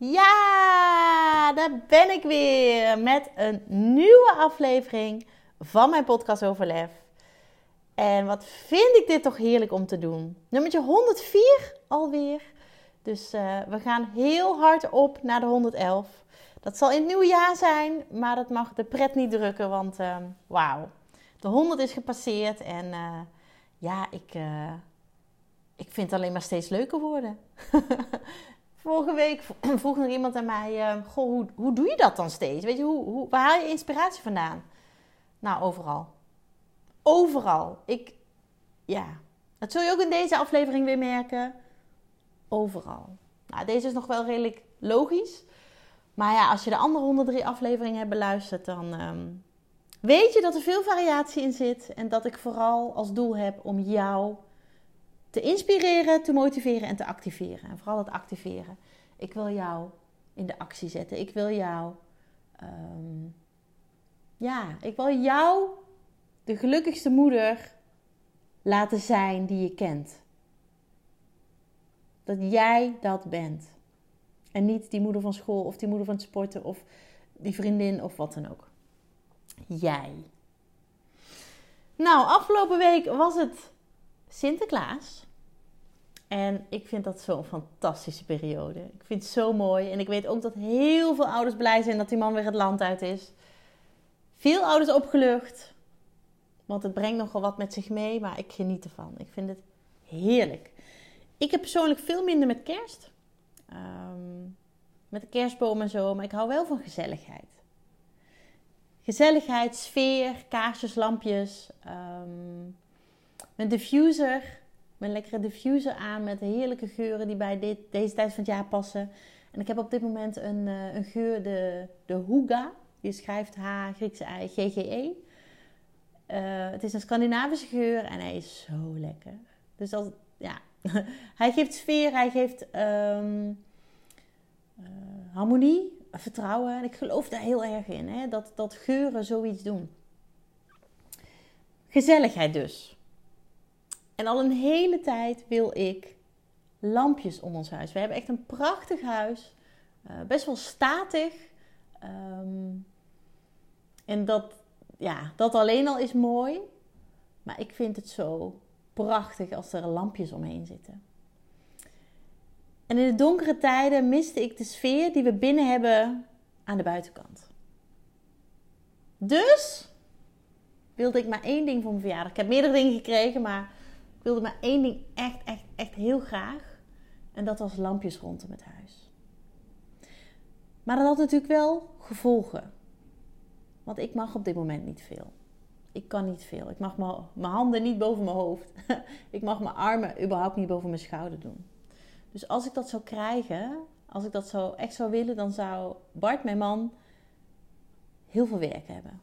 Ja, daar ben ik weer met een nieuwe aflevering van mijn podcast over lef. En wat vind ik dit toch heerlijk om te doen. Nummertje 104 alweer. Dus uh, we gaan heel hard op naar de 111. Dat zal in het nieuwe jaar zijn, maar dat mag de pret niet drukken, want uh, wauw. De 100 is gepasseerd en uh, ja, ik, ik vind het alleen maar steeds leuker worden. Vorige week vroeg nog iemand aan mij: uh, Goh, hoe, hoe doe je dat dan steeds? Weet je, hoe, hoe, waar haal je inspiratie vandaan? Nou, overal. Overal. Ik, ja. Dat zul je ook in deze aflevering weer merken. Overal. Nou, deze is nog wel redelijk logisch. Maar ja, als je de andere 103 afleveringen hebt beluisterd, dan um, weet je dat er veel variatie in zit. En dat ik vooral als doel heb om jou te inspireren, te motiveren en te activeren. En vooral het activeren. Ik wil jou in de actie zetten. Ik wil jou, um, ja, ik wil jou de gelukkigste moeder laten zijn die je kent. Dat jij dat bent. En niet die moeder van school of die moeder van het sporten of die vriendin of wat dan ook. Jij. Nou, afgelopen week was het Sinterklaas. En ik vind dat zo'n fantastische periode. Ik vind het zo mooi. En ik weet ook dat heel veel ouders blij zijn dat die man weer het land uit is. Veel ouders opgelucht. Want het brengt nogal wat met zich mee. Maar ik geniet ervan. Ik vind het heerlijk. Ik heb persoonlijk veel minder met kerst. Um, met de kerstboom en zo. Maar ik hou wel van gezelligheid. Gezelligheid, sfeer, kaarsjes, lampjes. Um, mijn diffuser mijn lekkere diffuser aan met heerlijke geuren die bij dit, deze tijd van het jaar passen. En ik heb op dit moment een, uh, een geur, de, de Huga. Die schrijft H, Griekse I, G-G-E. Uh, het is een Scandinavische geur en hij is zo lekker. Dus dat, ja, hij geeft sfeer, hij geeft um, uh, harmonie, vertrouwen. En ik geloof daar heel erg in, hè, dat, dat geuren zoiets doen. Gezelligheid dus. En al een hele tijd wil ik lampjes om ons huis. We hebben echt een prachtig huis. Uh, best wel statig. Um, en dat, ja, dat alleen al is mooi. Maar ik vind het zo prachtig als er lampjes omheen zitten. En in de donkere tijden miste ik de sfeer die we binnen hebben aan de buitenkant. Dus wilde ik maar één ding voor mijn verjaardag. Ik heb meerdere dingen gekregen, maar wilde maar één ding echt, echt, echt heel graag. En dat was lampjes rondom het huis. Maar dat had natuurlijk wel gevolgen. Want ik mag op dit moment niet veel. Ik kan niet veel. Ik mag mijn handen niet boven mijn hoofd. ik mag mijn armen überhaupt niet boven mijn schouder doen. Dus als ik dat zou krijgen, als ik dat zo echt zou willen, dan zou Bart, mijn man, heel veel werk hebben.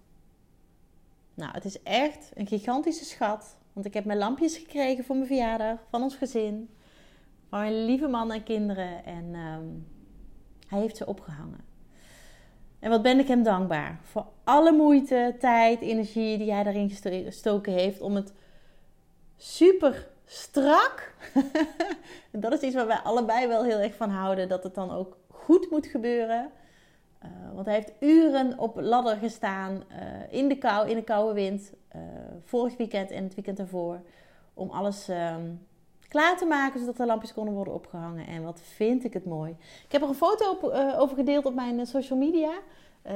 Nou, het is echt een gigantische schat. Want ik heb mijn lampjes gekregen voor mijn verjaardag van ons gezin. Van mijn lieve man en kinderen. En um, hij heeft ze opgehangen. En wat ben ik hem dankbaar voor alle moeite, tijd, energie die hij daarin gestoken heeft om het super strak. en dat is iets waar wij allebei wel heel erg van houden, dat het dan ook goed moet gebeuren. Uh, want hij heeft uren op ladder gestaan uh, in de kou, in de koude wind. Uh, vorig weekend en het weekend daarvoor. Om alles um, klaar te maken zodat de lampjes konden worden opgehangen. En wat vind ik het mooi. Ik heb er een foto over gedeeld op mijn social media.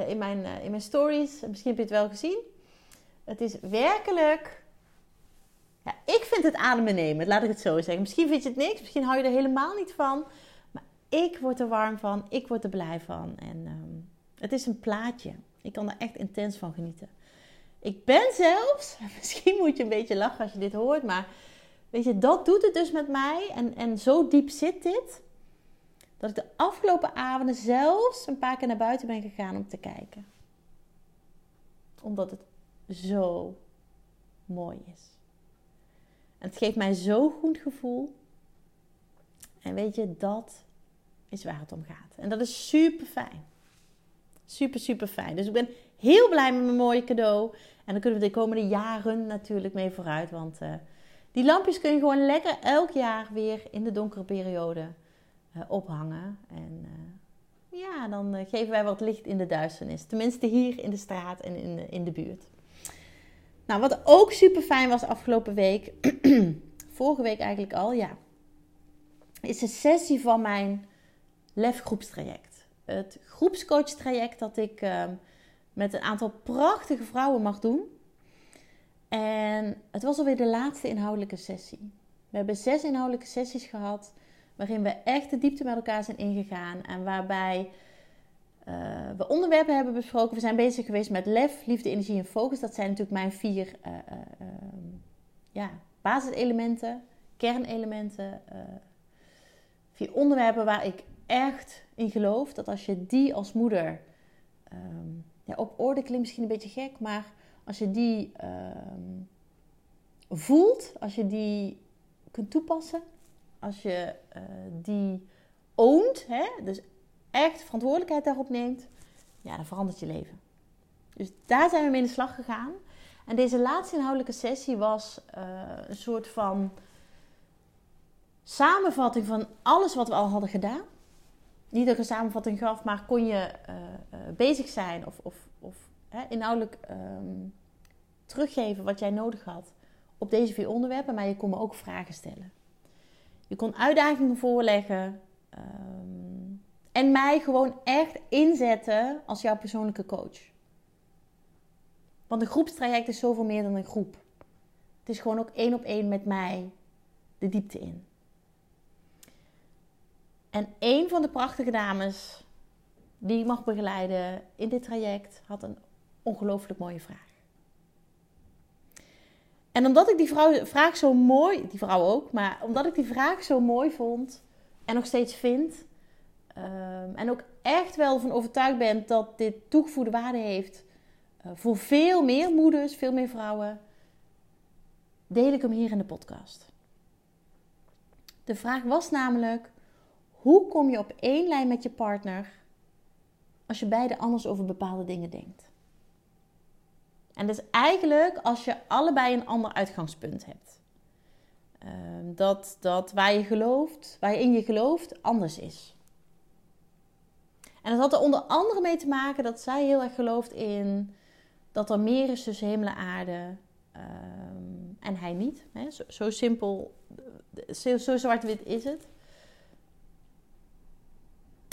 in, mijn, in mijn stories. Misschien heb je het wel gezien. Het is werkelijk. Ja, ik vind het ademen nemen, laat ik het zo zeggen. Misschien vind je het niks, misschien hou je er helemaal niet van. Maar ik word er warm van, ik word er blij van. En um, het is een plaatje. Ik kan er echt intens van genieten. Ik ben zelfs, misschien moet je een beetje lachen als je dit hoort, maar weet je, dat doet het dus met mij. En, en zo diep zit dit, dat ik de afgelopen avonden zelfs een paar keer naar buiten ben gegaan om te kijken. Omdat het zo mooi is. En het geeft mij zo'n goed gevoel. En weet je, dat is waar het om gaat. En dat is super fijn. Super, super fijn. Dus ik ben heel blij met mijn mooie cadeau. En dan kunnen we de komende jaren natuurlijk mee vooruit. Want uh, die lampjes kun je gewoon lekker elk jaar weer in de donkere periode uh, ophangen. En uh, ja, dan geven wij wat licht in de duisternis. Tenminste hier in de straat en in de, in de buurt. Nou, wat ook super fijn was afgelopen week. vorige week eigenlijk al, ja. Is een sessie van mijn LEF groepstraject. Het groepscoach-traject dat ik ehm, met een aantal prachtige vrouwen mag doen. En het was alweer de laatste inhoudelijke sessie. We hebben zes inhoudelijke sessies gehad, waarin we echt de diepte met elkaar zijn ingegaan en waarbij uh, we onderwerpen hebben besproken. We zijn bezig geweest met lef, liefde, energie en focus. Dat zijn natuurlijk mijn vier uh, uh, ja, basiselementen, kernelementen. vier onderwerpen waar ik echt in geloof dat als je die als moeder um, ja, op orde klinkt misschien een beetje gek, maar als je die um, voelt, als je die kunt toepassen, als je uh, die oont, hè, dus echt verantwoordelijkheid daarop neemt, ja, dan verandert je leven. Dus daar zijn we mee in de slag gegaan. En deze laatste inhoudelijke sessie was uh, een soort van samenvatting van alles wat we al hadden gedaan niet een samenvatting gaf, maar kon je uh, uh, bezig zijn of, of, of hè, inhoudelijk um, teruggeven wat jij nodig had op deze vier onderwerpen, maar je kon me ook vragen stellen. Je kon uitdagingen voorleggen um, en mij gewoon echt inzetten als jouw persoonlijke coach. Want een groepstraject is zoveel meer dan een groep. Het is gewoon ook één op één met mij de diepte in. En een van de prachtige dames die ik mag begeleiden in dit traject had een ongelooflijk mooie vraag. En omdat ik die vraag zo mooi, die vrouw ook, maar omdat ik die vraag zo mooi vond en nog steeds vind, um, en ook echt wel van overtuigd ben dat dit toegevoegde waarde heeft uh, voor veel meer moeders, veel meer vrouwen, deel ik hem hier in de podcast. De vraag was namelijk: hoe kom je op één lijn met je partner als je beide anders over bepaalde dingen denkt? En dat is eigenlijk als je allebei een ander uitgangspunt hebt. Ehm, dat, dat waar je gelooft, waar je in je gelooft, anders is. En dat had er onder andere mee te maken dat zij heel erg gelooft in dat er meer is tussen hemel en aarde. Um, en hij niet. Hè? Zo, simpel, zo, zo zwart-wit is het.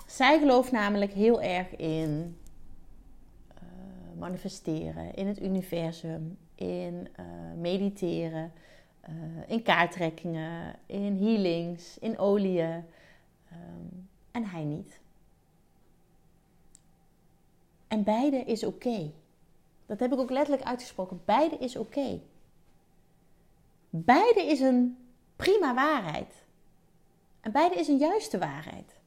Zij gelooft namelijk heel erg in uh, manifesteren, in het universum, in uh, mediteren, uh, in kaarttrekkingen, in healings, in oliën. Um, en hij niet. En beide is oké. Dat heb ik ook letterlijk uitgesproken. Beide is oké. Beide is een prima waarheid. En beide is een juiste waarheid.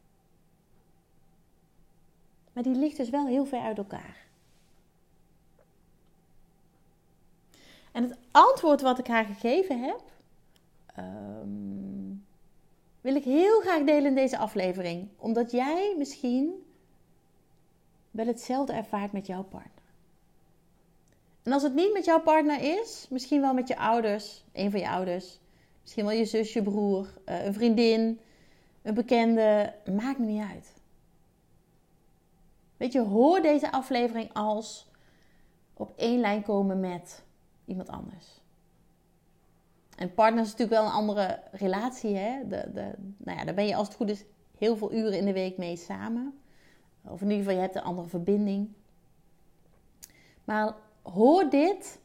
Maar die ligt dus wel heel ver uit elkaar. En het antwoord wat ik haar gegeven heb, um, wil ik heel graag delen in deze aflevering. Omdat jij misschien wel hetzelfde ervaart met jouw partner. En als het niet met jouw partner is, misschien wel met je ouders, een van je ouders, misschien wel je zus, je broer, eh, een vriendin, een bekende, maakt me niet uit. Weet je, hoor deze aflevering als op één lijn komen met iemand anders. En partner is natuurlijk wel een andere relatie. Hè? De, de, nou ja, daar ben je als het goed is heel veel uren in de week mee samen. Of in ieder geval, je hebt een andere verbinding. Maar hoor dit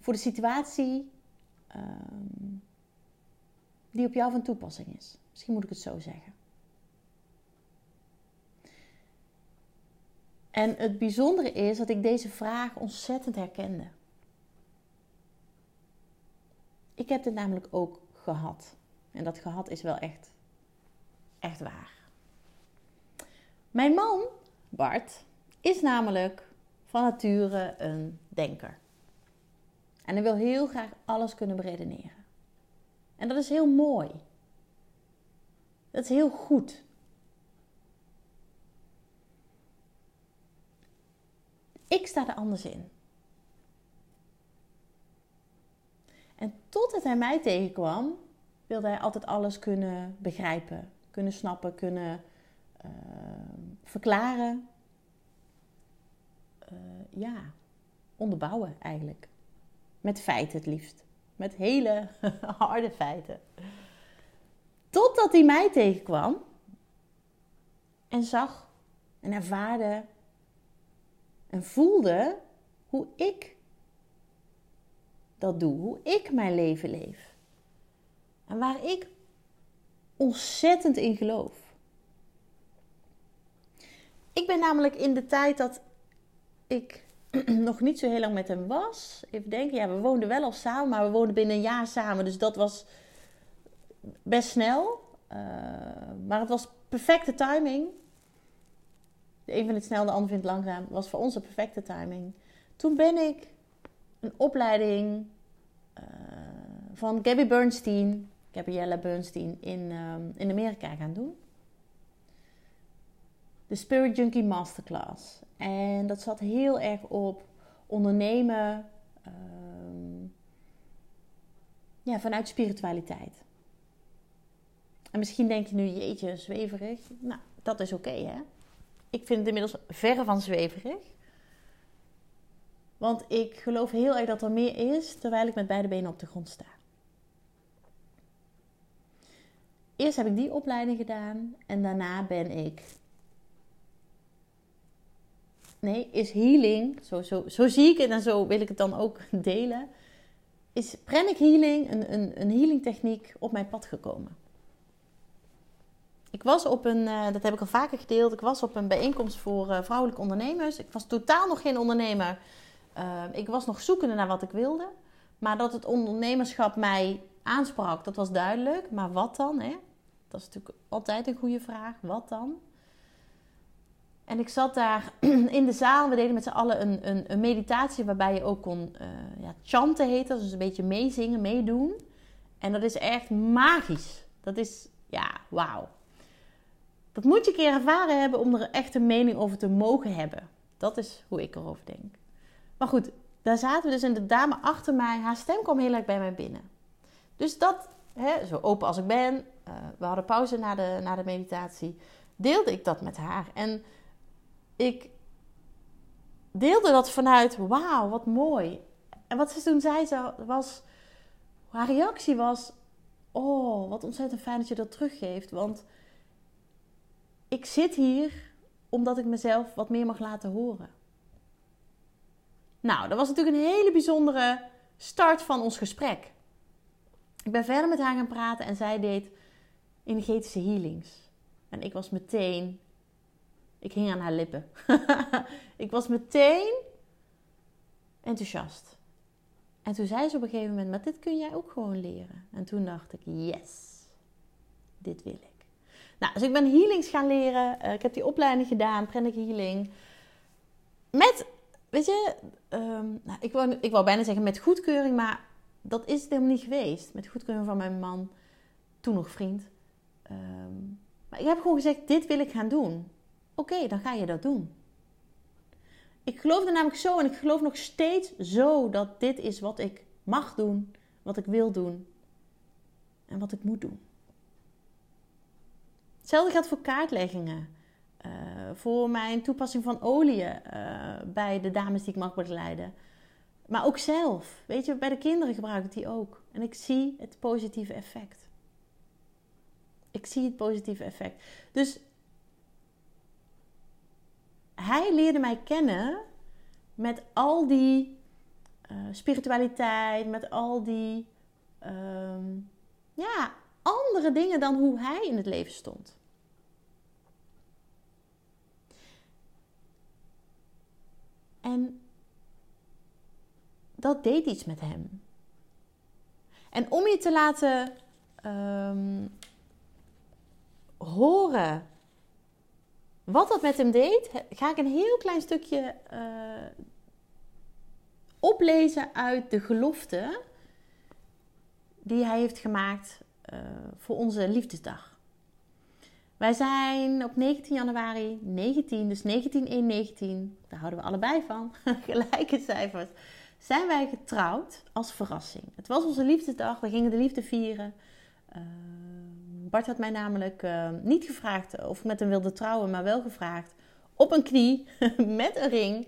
voor de situatie um, die op jou van toepassing is. Misschien moet ik het zo zeggen. En het bijzondere is dat ik deze vraag ontzettend herkende. Ik heb dit namelijk ook gehad. En dat gehad is wel echt, echt waar. Mijn man, Bart, is namelijk van nature een denker. En hij wil heel graag alles kunnen beredeneren. En dat is heel mooi. Dat is heel goed. Ik sta er anders in. En totdat hij mij tegenkwam, wilde hij altijd alles kunnen begrijpen, kunnen snappen, kunnen uh, verklaren. Uh, ja, onderbouwen eigenlijk. Met feiten het liefst. Met hele harde feiten. Totdat hij mij tegenkwam en zag en ervaarde en voelde hoe ik dat doe, hoe ik mijn leven leef. En waar ik ontzettend in geloof. Ik ben namelijk in de tijd dat ik nog niet zo heel lang met hem was. Even denken, ja, we woonden wel al samen, maar we woonden binnen een jaar samen. Dus dat was best snel. Uh, maar het was perfecte timing. De een vindt het snel, de ander vindt het langzaam. Was voor ons een perfecte timing. Toen ben ik een opleiding uh, van Gabby Bernstein, Gabriella Bernstein, in, um, in Amerika gaan doen. De Spirit Junkie Masterclass. En dat zat heel erg op ondernemen um, ja, vanuit spiritualiteit. En misschien denk je nu, jeetje, zweverig. Nou, dat is oké, hè? Ik vind het inmiddels verre van zweverig. Want ik geloof heel erg dat er meer is terwijl ik met beide benen op de grond sta. Eerst heb ik die opleiding gedaan en daarna ben ik. Nee, is healing, zo, zo, zo zie ik het en zo wil ik het dan ook delen. Is pranic healing, een, een, een healing techniek, op mijn pad gekomen. Ik was op een, uh, dat heb ik al vaker gedeeld, ik was op een bijeenkomst voor uh, vrouwelijke ondernemers. Ik was totaal nog geen ondernemer. Uh, ik was nog zoekende naar wat ik wilde. Maar dat het ondernemerschap mij aansprak, dat was duidelijk. Maar wat dan? Hè? Dat is natuurlijk altijd een goede vraag. Wat dan? En ik zat daar in de zaal. We deden met z'n allen een, een, een, meditatie waarbij je ook kon ja, chanten dat. Dus een beetje meezingen, meedoen. En dat is echt magisch. Dat is, ja, wauw. Dat moet je een keer ervaren hebben om er echt een mening over te mogen hebben. Dat is hoe ik erover denk. Maar goed, daar zaten we dus en de dame achter mij, haar stem kwam heel erg bij mij binnen. Dus dat, hè, zo open als ik ben, uh, we hadden pauze na de, na de meditatie, deelde ik dat met haar. En ik deelde dat vanuit, wauw, wat mooi. En wat ze toen zei was, haar reactie was, oh, wat ontzettend fijn dat je dat teruggeeft. Want ik zit hier omdat ik mezelf wat meer mag laten horen. Nou, dat was natuurlijk een hele bijzondere start van ons gesprek. Ik ben verder met haar gaan praten en zij deed energetische healings. En ik was meteen, ik hing aan haar lippen. ik was meteen enthousiast. En toen zei ze op een gegeven moment, maar dit kun jij ook gewoon leren. En toen dacht ik, yes, dit wil ik. Nou, dus ik ben healings gaan leren. Uh, ik heb die opleiding gedaan, Pranic Healing. Met, weet je, um, nou, ik, wou, ik wou bijna zeggen met goedkeuring, maar dat is het helemaal niet geweest. Met goedkeuring van mijn man, toen nog vriend. Um, maar ik heb gewoon gezegd, dit wil ik gaan doen. Oké, dan ga je dat doen. Ik geloofde namelijk zo en ik geloof nog steeds zo dat dit is wat ik mag doen, wat ik wil doen en wat ik moet doen. Hetzelfde geldt voor kaartleggingen. Uh, voor mijn toepassing van olie uh, bij de dames die ik mag begeleiden. Maar ook zelf. Weet je, bij de kinderen gebruik ik die ook. En ik zie het positieve effect. Ik zie het positieve effect. Dus hij leerde mij kennen met al die uh, spiritualiteit, met al die um, ja, andere dingen dan hoe hij in het leven stond. En dat deed iets met hem. En om je te laten um, horen wat dat met hem deed, ga ik een heel klein stukje uh, oplezen uit de gelofte die hij heeft gemaakt voor onze liefdesdag. Wij zijn op 19 januari 19, dus 1919, daar houden we allebei van, gelijke cijfers, zijn wij getrouwd als verrassing. Het was onze liefdesdag, we gingen de liefde vieren. Uh, Bart had mij namelijk uh, niet gevraagd of met hem wilde trouwen, maar wel gevraagd op een knie met een ring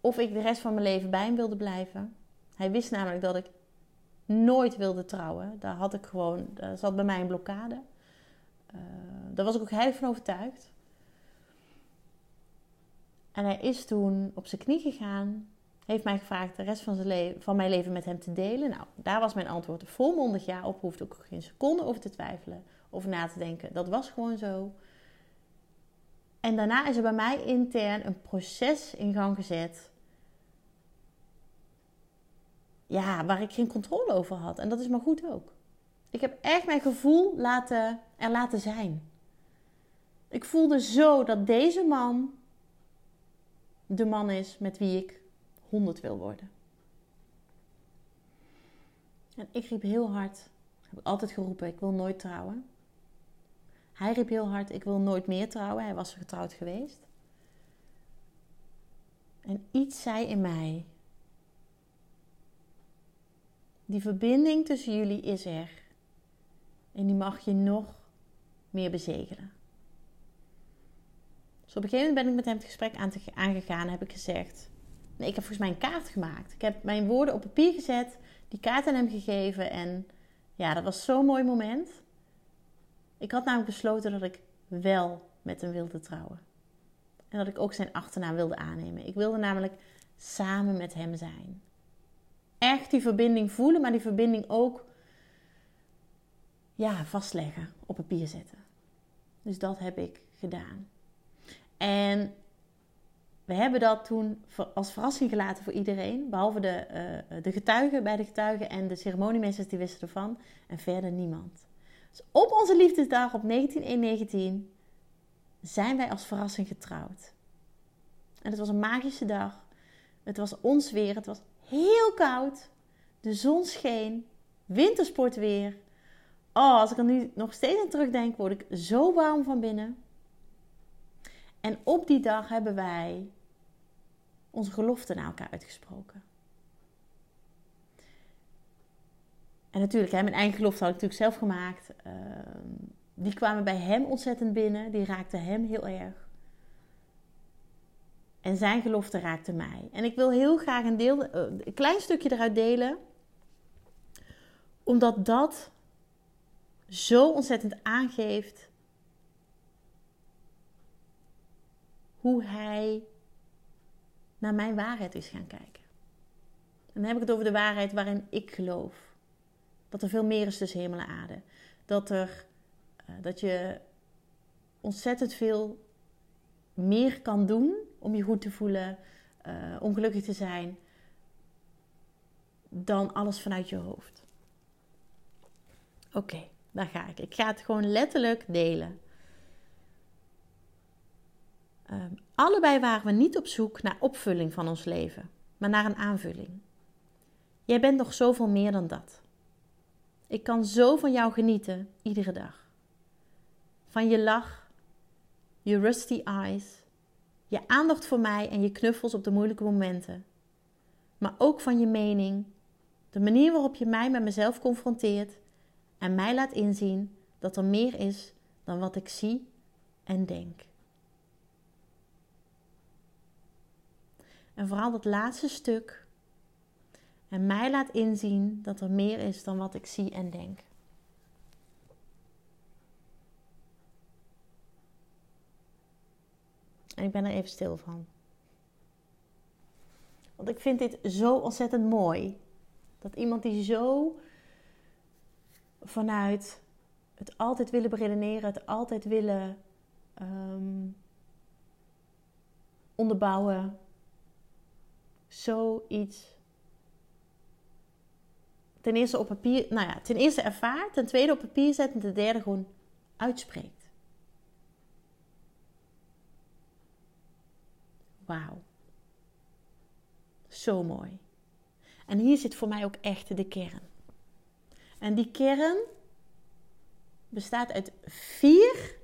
of ik de rest van mijn leven bij hem wilde blijven. Hij wist namelijk dat ik nooit wilde trouwen. Daar had ik gewoon, daar zat bij mij een blokkade. Uh, daar was ik ook heilig van overtuigd. En hij is toen op zijn knie gegaan. Heeft mij gevraagd de rest van, zijn leven, van mijn leven met hem te delen. Nou, daar was mijn antwoord volmondig ja op. Hoefde ook geen seconde over te twijfelen. Over na te denken. Dat was gewoon zo. En daarna is er bij mij intern een proces in gang gezet ja, waar ik geen controle over had. En dat is maar goed ook. Ik heb echt mijn gevoel laten, er laten zijn. Ik voelde zo dat deze man de man is met wie ik 100 wil worden. En ik riep heel hard, heb ik altijd geroepen, ik wil nooit trouwen. Hij riep heel hard, ik wil nooit meer trouwen. Hij was getrouwd geweest. En iets zei in mij, die verbinding tussen jullie is er. En die mag je nog meer bezegelen. Dus op een gegeven moment ben ik met hem het gesprek aangegaan. Heb ik gezegd: Nee, ik heb volgens mij een kaart gemaakt. Ik heb mijn woorden op papier gezet, die kaart aan hem gegeven. En ja, dat was zo'n mooi moment. Ik had namelijk besloten dat ik wel met hem wilde trouwen. En dat ik ook zijn achternaam wilde aannemen. Ik wilde namelijk samen met hem zijn echt die verbinding voelen, maar die verbinding ook ja, vastleggen, op papier zetten. Dus dat heb ik gedaan. En we hebben dat toen als verrassing gelaten voor iedereen, behalve de, uh, de getuigen bij de getuigen en de ceremoniemeesters die wisten ervan en verder niemand. Dus op onze liefdesdag op 1919 zijn wij als verrassing getrouwd. En het was een magische dag. Het was ons weer. Het was heel koud. De zon scheen. Wintersportweer. Oh, als ik er nu nog steeds aan terugdenk, word ik zo warm van binnen. En op die dag hebben wij onze gelofte naar elkaar uitgesproken. En natuurlijk, hè, mijn eigen gelofte had ik natuurlijk zelf gemaakt. Ehm, die kwamen bij hem ontzettend binnen. Die raakten hem heel erg. En zijn gelofte raakte mij. En ik wil heel graag een, deel, eh, een klein stukje eruit delen. Omdat dat zo ontzettend aangeeft hoe hij naar mijn waarheid is gaan kijken. En dan heb ik het over de waarheid waarin ik geloof. Dat er veel meer is tussen hemel en aarde. Dat, er, uh, dat je ontzettend veel meer kan doen om je goed te voelen, uh, om gelukkig te zijn, dan alles vanuit je hoofd. Oké, daar ga ik. Ik ga het gewoon letterlijk delen. Uh, allebei waren we niet op zoek naar opvulling van ons leven, maar naar een aanvulling. Jij bent nog zoveel meer dan dat. Ik kan zo van jou genieten, iedere dag. Van je lach, je rusty eyes, je aandacht voor mij en je knuffels op de moeilijke momenten. Maar ook van je mening, de manier waarop je mij met mezelf confronteert en mij laat inzien dat er meer is dan wat ik zie en denk. En vooral dat laatste stuk. En mij laat inzien dat er meer is dan wat ik zie en denk. En ik ben er even stil van. Want ik vind dit zo ontzettend mooi. Dat iemand die zo vanuit het altijd willen beredeneren, het altijd willen um, onderbouwen, zoiets ten eerste op papier, nou ja, ten eerste ervaart, ten tweede op papier zet en ten derde gewoon uitspreekt. Wauw. Zo mooi. En hier zit voor mij ook echt de kern. En die kern bestaat uit vier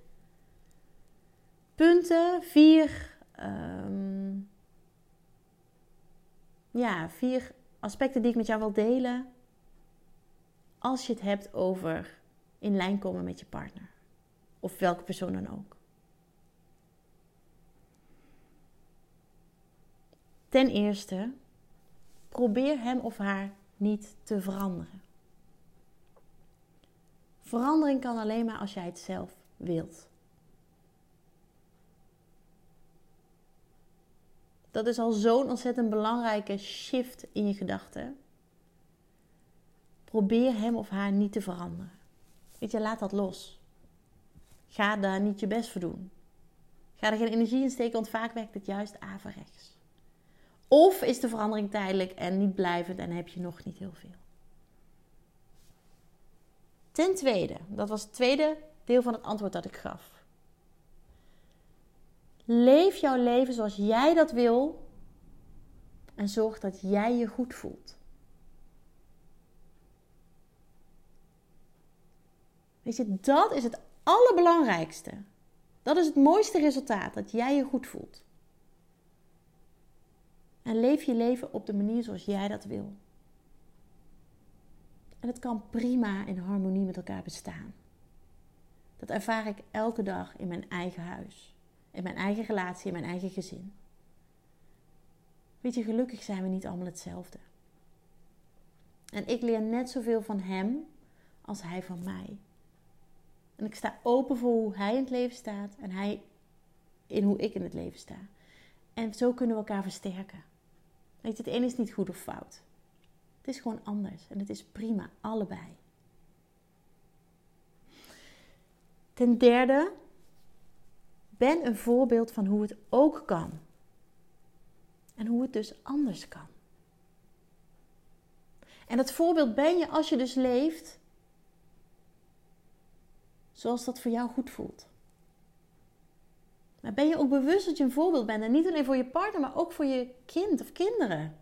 punten, vier, ehm, ja, vier aspecten die ik met jou wil delen. Als je het hebt over in lijn komen met je partner. Of welke persoon dan ook. Ten eerste, probeer hem of haar niet te veranderen. Verandering kan alleen maar als jij het zelf wilt. Dat is al zo'n ontzettend belangrijke shift in je gedachten. Probeer hem of haar niet te veranderen. Weet je, laat dat los. Ga daar niet je best voor doen. Ga er geen energie in steken, want vaak werkt het juist averechts. Of is de verandering tijdelijk en niet blijvend en heb je nog niet heel veel. Ten tweede, dat was het tweede deel van het antwoord dat ik gaf. Leef jouw leven zoals jij dat wil en zorg dat jij je goed voelt. Weet je, dat is het allerbelangrijkste. Dat is het mooiste resultaat, dat jij je goed voelt. En leef je leven op de manier zoals jij dat wil. En het kan prima in harmonie met elkaar bestaan. Dat ervaar ik elke dag in mijn eigen huis, in mijn eigen relatie, in mijn eigen gezin. Weet je, gelukkig zijn we niet allemaal hetzelfde. En ik leer net zoveel van hem als hij van mij. En ik sta open voor hoe hij in het leven staat en hij in hoe ik in het leven sta. En zo kunnen we elkaar versterken. Weet je, het een is niet goed of fout. Het is gewoon anders en het is prima, allebei. Ten derde, ben een voorbeeld van hoe het ook kan. En hoe het dus anders kan. En dat voorbeeld ben je als je dus leeft zoals dat voor jou goed voelt. Maar ben je ook bewust dat je een voorbeeld bent en niet alleen voor je partner, maar ook voor je kind of kinderen?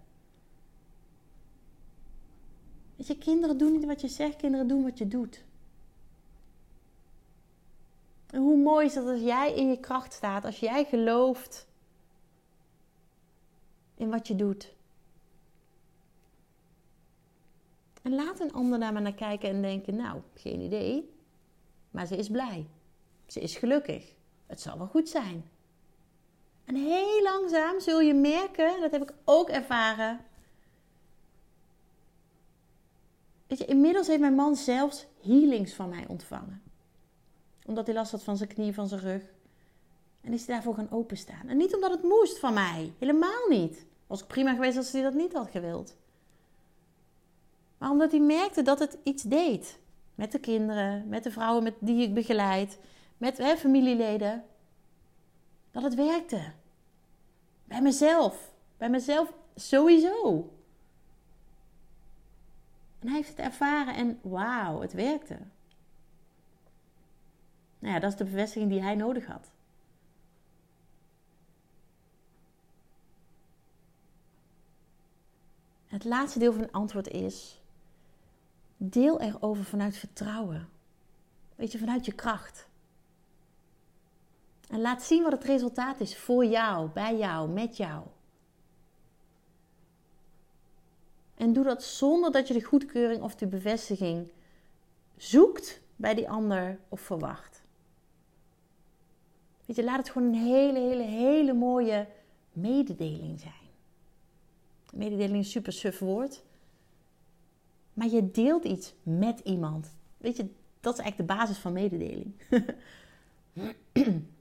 Weet je, kinderen doen niet wat je zegt, kinderen doen wat je doet. En hoe mooi is dat als jij in je kracht staat, als jij gelooft in wat je doet. En laat een ander daar maar naar kijken en denken, nou, geen idee, maar ze is blij. Ze is gelukkig. Het zal wel goed zijn. En heel langzaam zul je merken, dat heb ik ook ervaren, Weet je, inmiddels heeft mijn man zelfs healings van mij ontvangen. Omdat hij last had van zijn knie, van zijn rug. En is hij daarvoor gaan openstaan. En niet omdat het moest van mij. Helemaal niet. Was ik prima geweest als hij dat niet had gewild. Maar omdat hij merkte dat het iets deed. Met de kinderen, met de vrouwen met die ik begeleid, met hè, familieleden. Dat het werkte. Bij mezelf. Bij mezelf sowieso. En hij heeft het ervaren en wauw, het werkte. Nou ja, dat is de bevestiging die hij nodig had. Het laatste deel van het antwoord is: deel erover vanuit vertrouwen. Weet je, vanuit je kracht. En laat zien wat het resultaat is voor jou, bij jou, met jou. En doe dat zonder dat je de goedkeuring of de bevestiging zoekt bij die ander of verwacht. Weet je, laat het gewoon een hele, hele, hele mooie mededeling zijn. Mededeling is een super suf woord. Maar je deelt iets met iemand. Weet je, dat is eigenlijk de basis van mededeling.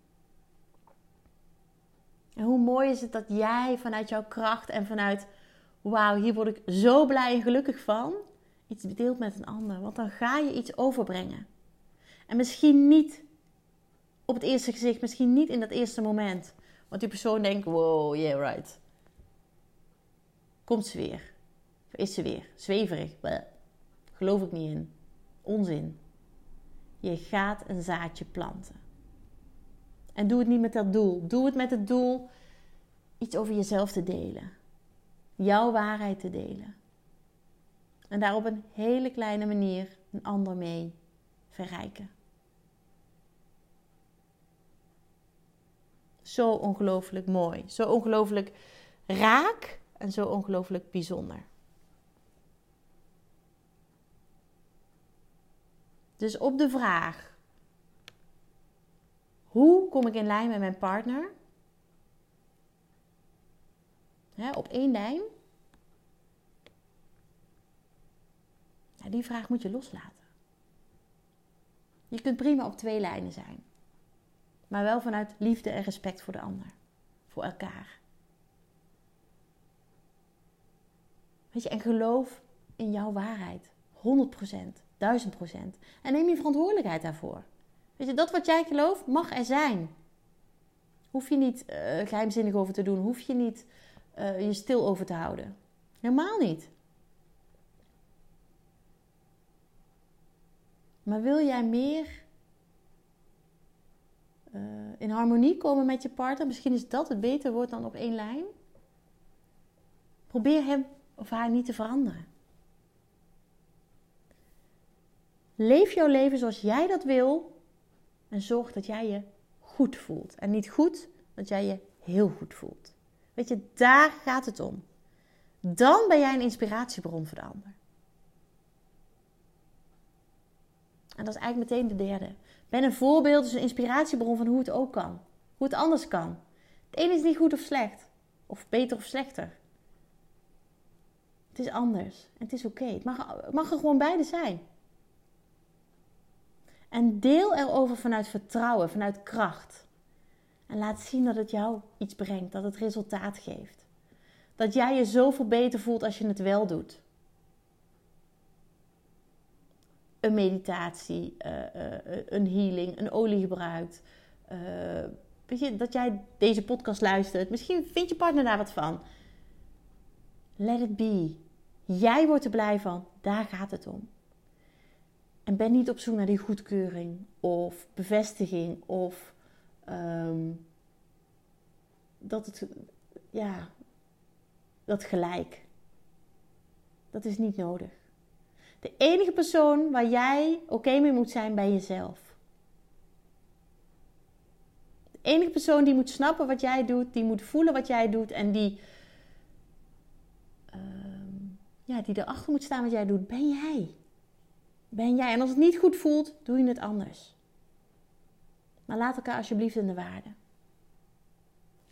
mooi is het dat jij vanuit jouw kracht en vanuit wauw, hier word ik zo blij en gelukkig van, iets deelt met een ander. Want dan ga je iets overbrengen. En misschien niet op het eerste gezicht, misschien niet in dat eerste moment. Want die persoon denkt, wow, yeah, right. Komt ze weer? Is ze weer? Zweverig? Geloof ik niet in. Onzin. Je gaat een zaadje planten. En doe het niet met dat doel. Doe het met het doel iets over jezelf te delen. Jouw waarheid te delen. En daar op een hele kleine manier een ander mee verrijken. Zo ongelooflijk mooi. Zo ongelooflijk raak en zo ongelooflijk bijzonder. Dus op de vraag: hoe kom ik in lijn met mijn partner? Op één lijn. die vraag moet je loslaten. Je kunt prima op twee lijnen zijn. Maar wel vanuit liefde en respect voor de ander. Voor elkaar. Weet je, en geloof in jouw waarheid. 100%, 1000%. En neem je verantwoordelijkheid daarvoor. Weet je, dat wat jij gelooft mag er zijn. Hoef je niet uh, geheimzinnig over te doen. Hoef je niet uh, je stil over te houden. Helemaal niet. Maar wil jij meer uh, in harmonie komen met je partner? Misschien is dat het beter woord dan op één lijn. Probeer hem of haar niet te veranderen. Leef jouw leven zoals jij dat wil en zorg dat jij je goed voelt. En niet goed, dat jij je heel goed voelt. Weet je, daar gaat het om. Dan ben jij een inspiratiebron voor de ander. En dat is eigenlijk meteen de derde. Ben een voorbeeld, dus een inspiratiebron van hoe het ook kan. Hoe het anders kan. Het ene is niet goed of slecht. Of beter of slechter. Het is anders. En het is oké. Het, mag, het mag er gewoon beide zijn. En deel erover vanuit vertrouwen, vanuit kracht. En laat zien dat het jou iets brengt, dat het resultaat geeft. Dat jij je zoveel beter voelt als je het wel doet. Een meditatie, uh, uh, een healing, een olie gebruikt. Uh, weet je, dat jij deze podcast luistert. Misschien vindt je partner daar wat van. Let it be. Jij wordt er blij van. Daar gaat het om. En ben niet op zoek naar die goedkeuring of bevestiging of um, dat het, ja, dat gelijk. Dat is niet nodig. De enige persoon waar jij oké mee moet zijn bij jezelf. De enige persoon die moet snappen wat jij doet, die moet voelen wat jij doet en die, uh, ja, die erachter moet staan wat jij doet, ben jij. Ben jij. En als het niet goed voelt, doe je het anders. Maar laat elkaar alsjeblieft in de waarde.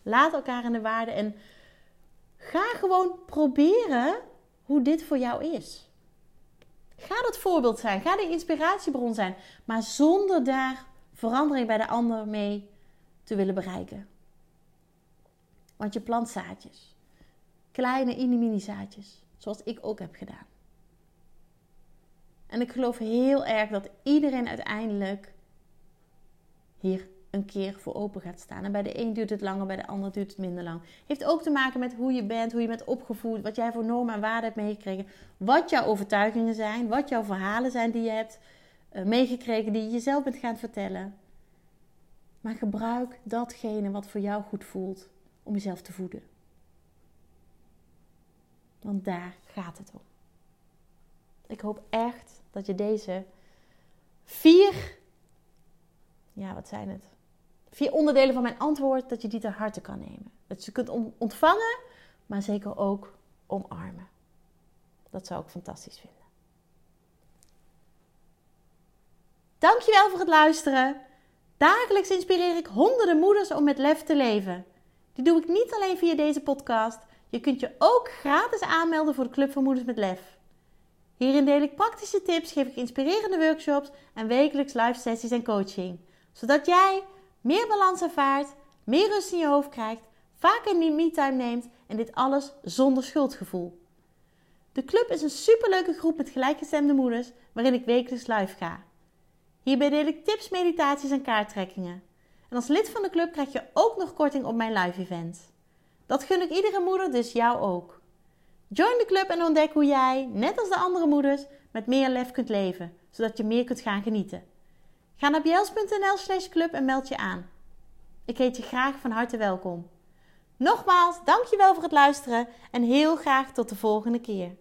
Laat elkaar in de waarde en ga gewoon proberen hoe dit voor jou is. Ga dat voorbeeld zijn, ga de inspiratiebron zijn, maar zonder daar verandering bij de ander mee te willen bereiken. Want je plant zaadjes, kleine mini zaadjes, zoals ik ook heb gedaan. En ik geloof heel erg dat iedereen uiteindelijk hier een keer voor open gaat staan. En bij de een duurt het langer, bij de ander duurt het minder lang. Heeft ook te maken met hoe je bent, hoe je bent opgevoed, wat jij voor normen en waarden hebt meegekregen, wat jouw overtuigingen zijn, wat jouw verhalen zijn die je hebt uh, meegekregen, die je jezelf bent gaan vertellen. Maar gebruik datgene wat voor jou goed voelt om jezelf te voeden. Want daar gaat het om. Ik hoop echt dat je deze vier, ja, wat zijn het? Vier onderdelen van mijn antwoord, dat je die ter harte kan nemen. Dat je kunt ontvangen, maar zeker ook omarmen. Dat zou ik fantastisch vinden. Dankjewel voor het luisteren. Dagelijks inspireer ik honderden moeders om met lef te leven. Die doe ik niet alleen via deze podcast. Je kunt je ook gratis aanmelden voor de Club van Moeders met Lef. Hierin deel ik praktische tips, geef ik inspirerende workshops en wekelijks live sessies en coaching. Zodat jij meer balans ervaart, meer rust in je hoofd krijgt, vaker me-time neemt en dit alles zonder schuldgevoel. De club is een superleuke groep met gelijkgestemde moeders waarin ik wekelijks live ga. Hierbij deel ik tips, meditaties en kaarttrekkingen. En als lid van de club krijg je ook nog korting op mijn live events. Dat gun ik iedere moeder, dus jou ook. Join de club en ontdek hoe jij, net als de andere moeders, met meer lef kunt leven, zodat je meer kunt gaan genieten. Ga naar bjels.nl slash club en meld je aan. Ik heet je graag van harte welkom. Nogmaals, dankjewel voor het luisteren en heel graag tot de volgende keer.